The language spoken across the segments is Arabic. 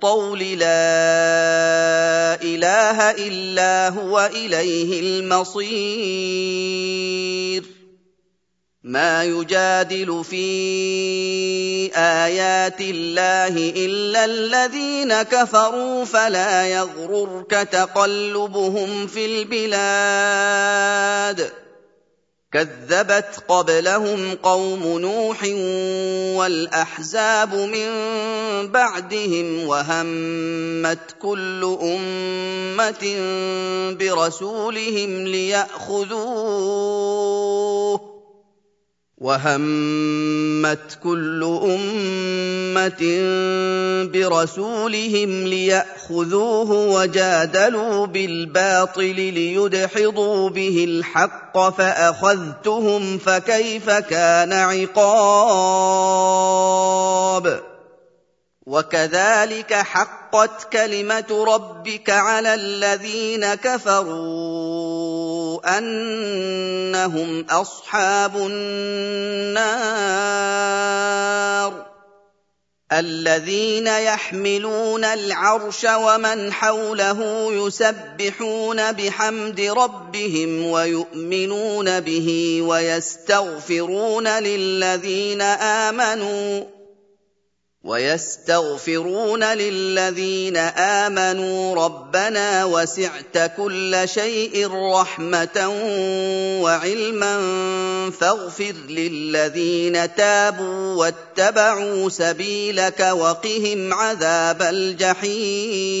الطول لا إله إلا هو إليه المصير. ما يجادل في آيات الله إلا الذين كفروا فلا يغررك تقلبهم في البلاد. كذبت قبلهم قوم نوح والأحزاب من بعدهم وهمت كل أمة برسولهم ليأخذوه وهمت كل أمة برسولهم ليأخذوه وجادلوا بالباطل ليدحضوا به الحق فأخذتهم فكيف كان عقاب وكذلك حقت كلمة ربك على الذين كفروا أنهم أصحاب النار الذين يحملون العرش ومن حوله يسبحون بحمد ربهم ويؤمنون به ويستغفرون للذين آمنوا ويستغفرون للذين آمنوا ربنا وسعت كل شيء رحمة وعلما فاغفر للذين تابوا واتبعوا سبيلك وقهم عذاب الجحيم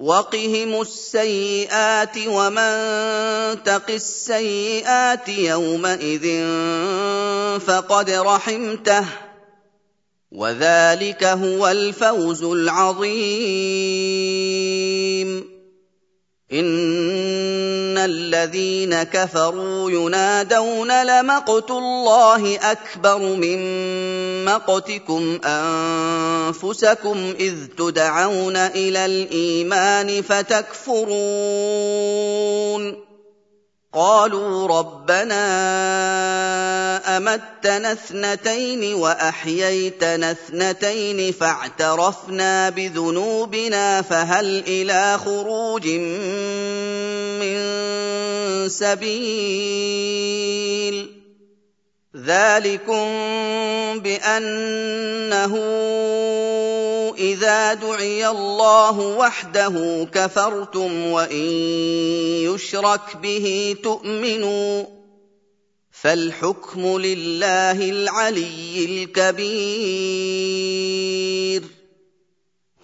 وقهم السيئات ومن تق السيئات يومئذ فقد رحمته وذلك هو الفوز العظيم. الذين كفروا ينادون لمقت الله أكبر من مقتكم أنفسكم إذ تدعون إلى الإيمان فتكفرون قالوا ربنا أمتنا اثنتين وأحييتنا اثنتين فاعترفنا بذنوبنا فهل إلى خروج من سبيل ذلكم بأنه إذا دعي الله وحده كفرتم وإن يشرك به تؤمنوا فالحكم لله العلي الكبير.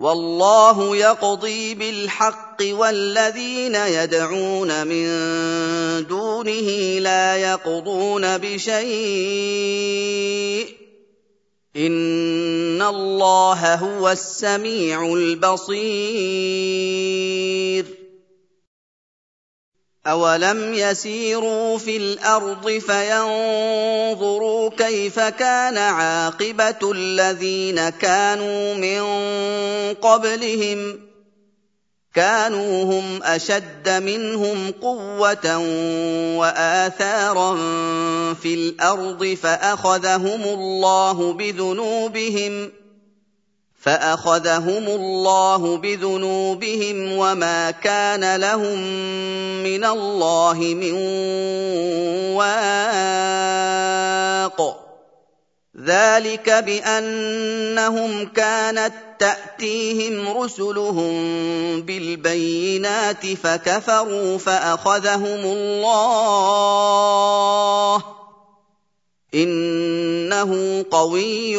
والله يقضي بالحق والذين يدعون من دونه لا يقضون بشيء. إن الله هو السميع البصير. أَوَلَمْ يَسِيرُوا فِي الْأَرْضِ فَيَنظُرُوا كَيْفَ كَانَ عَاقِبَةُ الَّذِينَ كَانُوا مِن قَبْلِهِمْ ۚ كَانُوا هُمْ أَشَدَّ مِنْهُمْ قُوَّةً وَآثَارًا فِي الْأَرْضِ فَأَخَذَهُمُ اللَّهُ بِذُنُوبِهِمْ ۗ فأخذهم الله بذنوبهم وما كان لهم من الله من واق. ذلك بأنهم كانت تأتيهم رسلهم بالبينات فكفروا فأخذهم الله. إنه قوي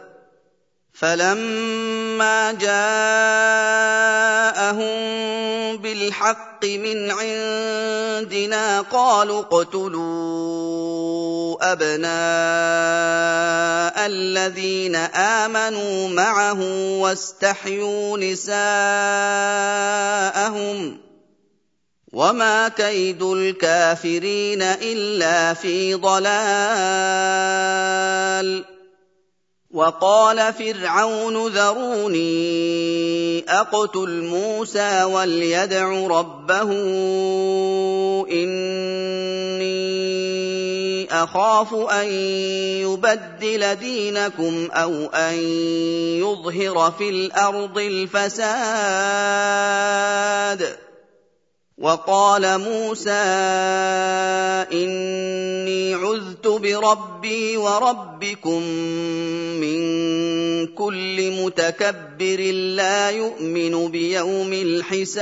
فَلَمَّا جَاءَهُم بِالْحَقِّ مِنْ عِندِنَا قَالُوا اقْتُلُوا أَبْنَاءَ الَّذِينَ آمَنُوا مَعَهُ وَاسْتَحْيُوا نِسَاءَهُمْ ۚ وَمَا كَيْدُ الْكَافِرِينَ إِلَّا فِي ضَلَالٍ وقال فرعون ذروني أقتل موسى وليدع ربه إني أخاف أن يبدل دينكم أو أن يظهر في الأرض الفساد. وقال موسى إني عذت بربي وربكم من كل متكبر لا يؤمن بيوم الحساب.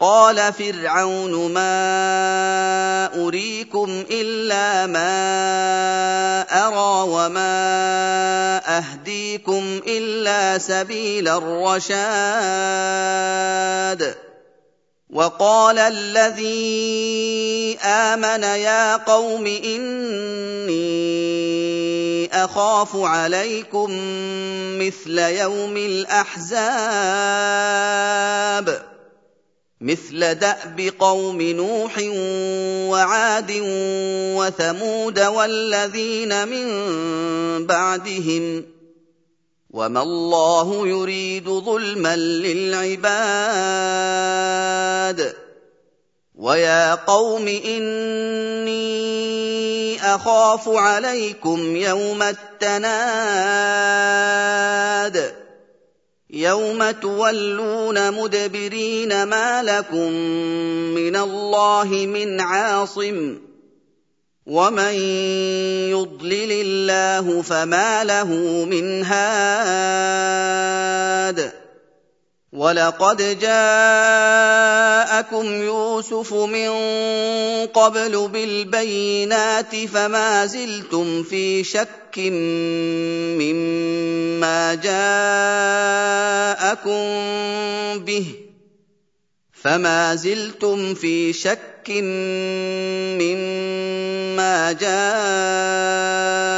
قال فرعون ما اريكم الا ما ارى وما اهديكم الا سبيل الرشاد وقال الذي امن يا قوم اني اخاف عليكم مثل يوم الاحزاب مثل دأب قوم نوح وعاد وثمود والذين من بعدهم وما الله يريد ظلما للعباد ويا قوم إني أخاف عليكم يوم التناد يوم تولون مدبرين ما لكم من الله من عاصم ومن يضلل الله فما له من هاد ولقد جاءكم يوسف من قبل بالبينات فما زلتم في شك مما جاءكم به فما زلتم في شك مما جاءكم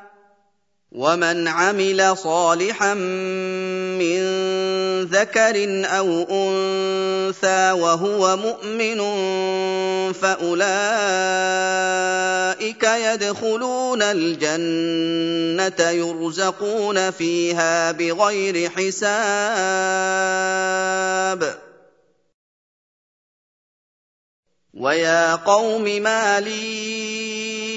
ومن عمل صالحا من ذكر أو انثى وهو مؤمن فاولئك يدخلون الجنه يرزقون فيها بغير حساب. ويا قوم ما لي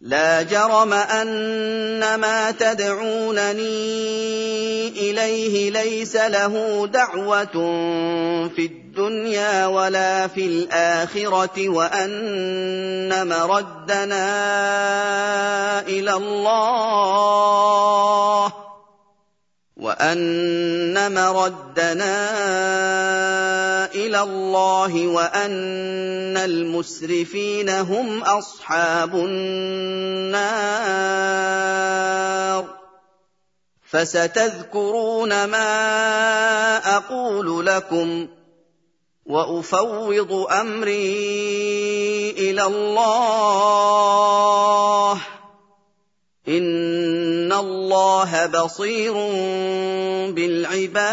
لا جرم أن ما تدعونني إليه ليس له دعوة في الدنيا ولا في الآخرة وأن مردنا إلى الله. وان مردنا إلى الله وان المسرفين هم اصحاب النار فستذكرون ما أقول لكم وافوض امري إلى الله الله بصير بالعباد.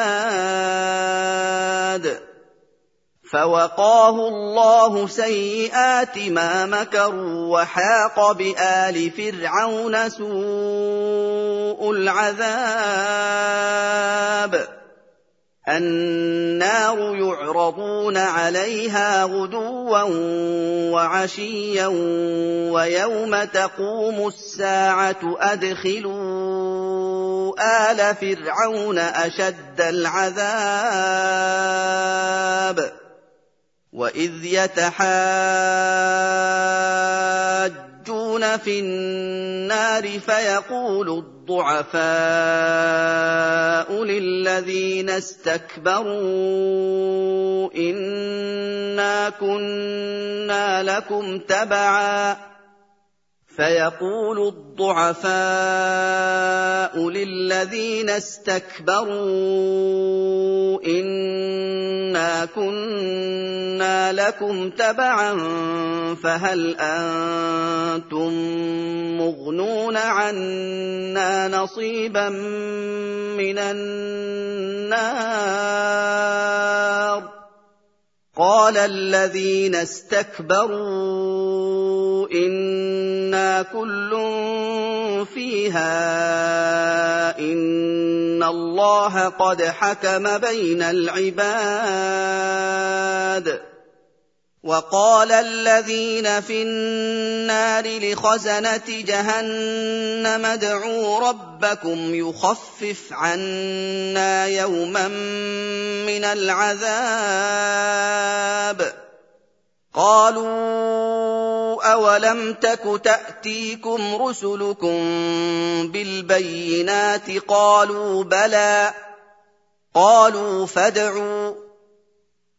فوقاه الله سيئات ما مكروا وحاق بآل فرعون سوء العذاب. النار يعرضون عليها غدوا وعشيا ويوم تقوم الساعة أدخلوا آل فرعون أشد العذاب وإذ يتحاجون في النار فيقول الضعفاء للذين استكبروا إنا كنا لكم تبعا فيقول الضعفاء للذين استكبروا إنا كنا لكم تبعا فهل أنتم مغنون عنا نصيبا من النار؟ قال الذين استكبروا إنا كل فيها إن الله قد حكم بين العباد. وقال الذين في النار لخزنة جهنم ادعوا ربكم يخفف عنا يوما من العذاب. قالوا أولم تك تأتيكم رسلكم بالبينات؟ قالوا بلى. قالوا فادعوا.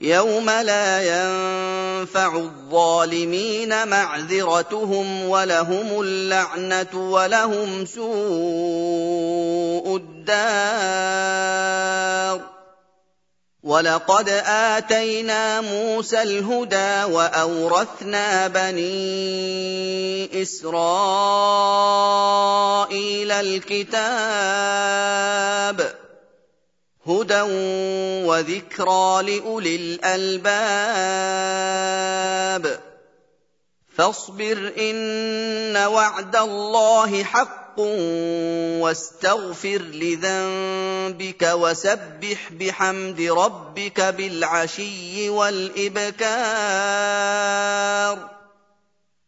يوم لا ينفع الظالمين معذرتهم ولهم اللعنه ولهم سوء الدار ولقد اتينا موسى الهدى واورثنا بني اسرائيل الكتاب هدى وذكرى لأولي الألباب. فاصبر إن وعد الله حق واستغفر لذنبك وسبح بحمد ربك بالعشي والإبكار.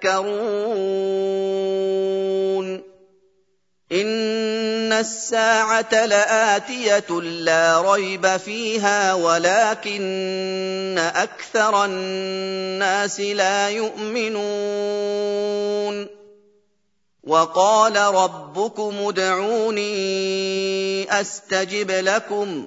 تتذكرون إن الساعة لآتية لا ريب فيها ولكن أكثر الناس لا يؤمنون وقال ربكم ادعوني أستجب لكم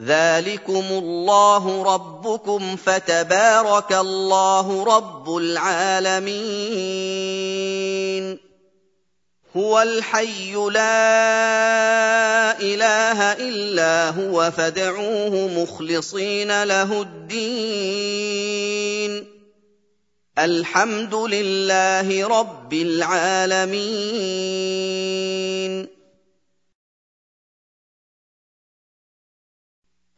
ذلكم الله ربكم فتبارك الله رب العالمين هو الحي لا اله الا هو فادعوه مخلصين له الدين الحمد لله رب العالمين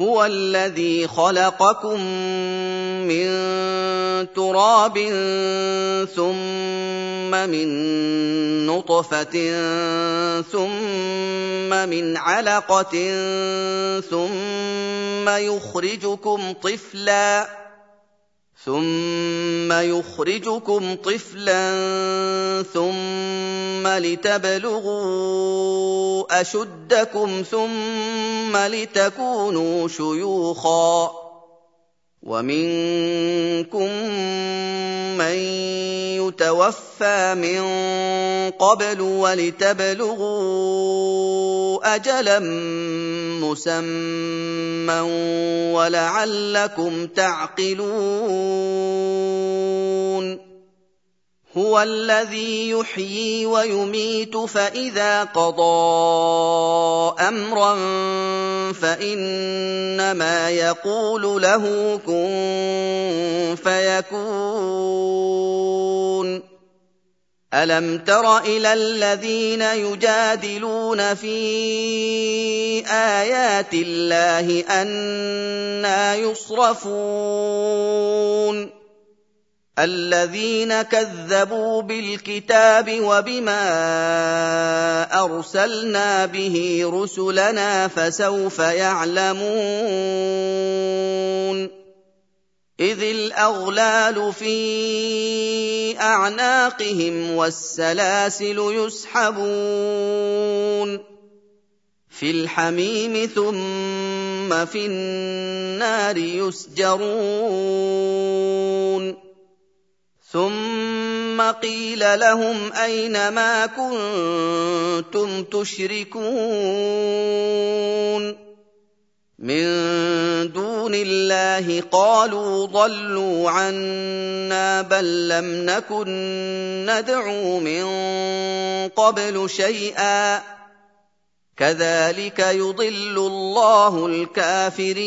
هو الذي خلقكم من تراب ثم من نطفة ثم من علقة ثم يخرجكم طفلا ثم يخرجكم طفلا ثم لتبلغوا اشدكم ثم لتكونوا شيوخا ومنكم من يتوفى من قبل ولتبلغوا أجلا مسمى ولعلكم تعقلون. هو الذي يحيي ويميت فإذا قضى أمرا فإنما يقول له كن فيكون. الم تر إلى الذين يجادلون في ايات الله أنا يصرفون الذين كذبوا بالكتاب وبما ارسلنا به رسلنا فسوف يعلمون إذ الأغلال في أعناقهم والسلاسل يسحبون في الحميم ثم في النار يسجرون ثم قيل لهم أين ما كنتم تشركون من دون الله قالوا ضلوا عنا بل لم نكن ندعو من قبل شيئا. كذلك يضل الله الكافرين.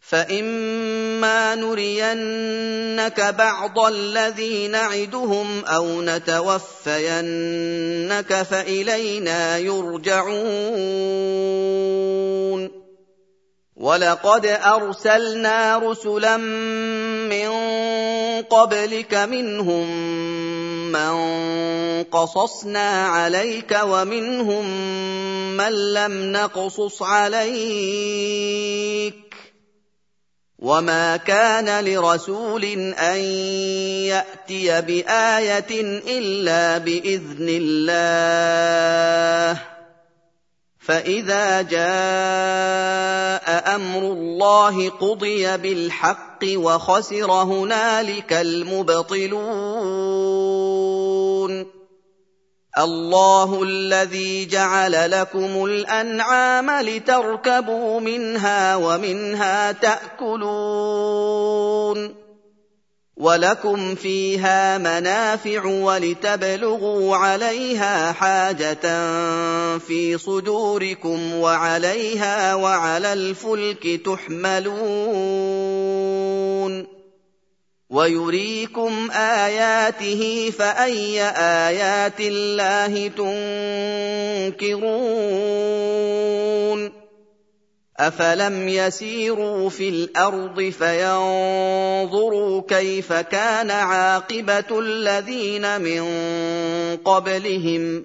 فإما نرينك بعض الذي نعدهم أو نتوفينك فإلينا يرجعون. ولقد أرسلنا رسلا من قبلك منهم من قصصنا عليك ومنهم من لم نقصص عليك وما كان لرسول ان ياتي بايه الا باذن الله فاذا جاء أمر الله قضي بالحق وخسر هنالك المبطلون الله الذي جعل لكم الأنعام لتركبوا منها ومنها تأكلون ولكم فيها منافع ولتبلغوا عليها حاجة في صدوركم وعليها وعلى الفلك تحملون ويريكم اياته فاي ايات الله تنكرون افلم يسيروا في الأرض فينظروا كيف كان عاقبه الذين من قبلهم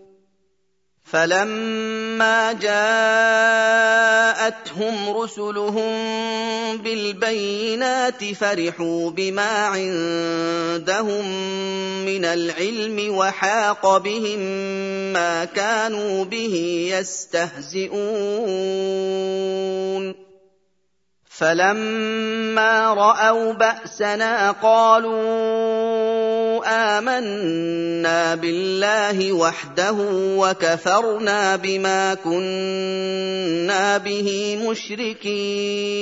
فلما جاءتهم رسلهم بالبينات فرحوا بما عندهم من العلم وحاق بهم ما كانوا به يستهزئون فلما راوا باسنا قالوا آمنا بالله وحده وكفرنا بما كنا به مشركين.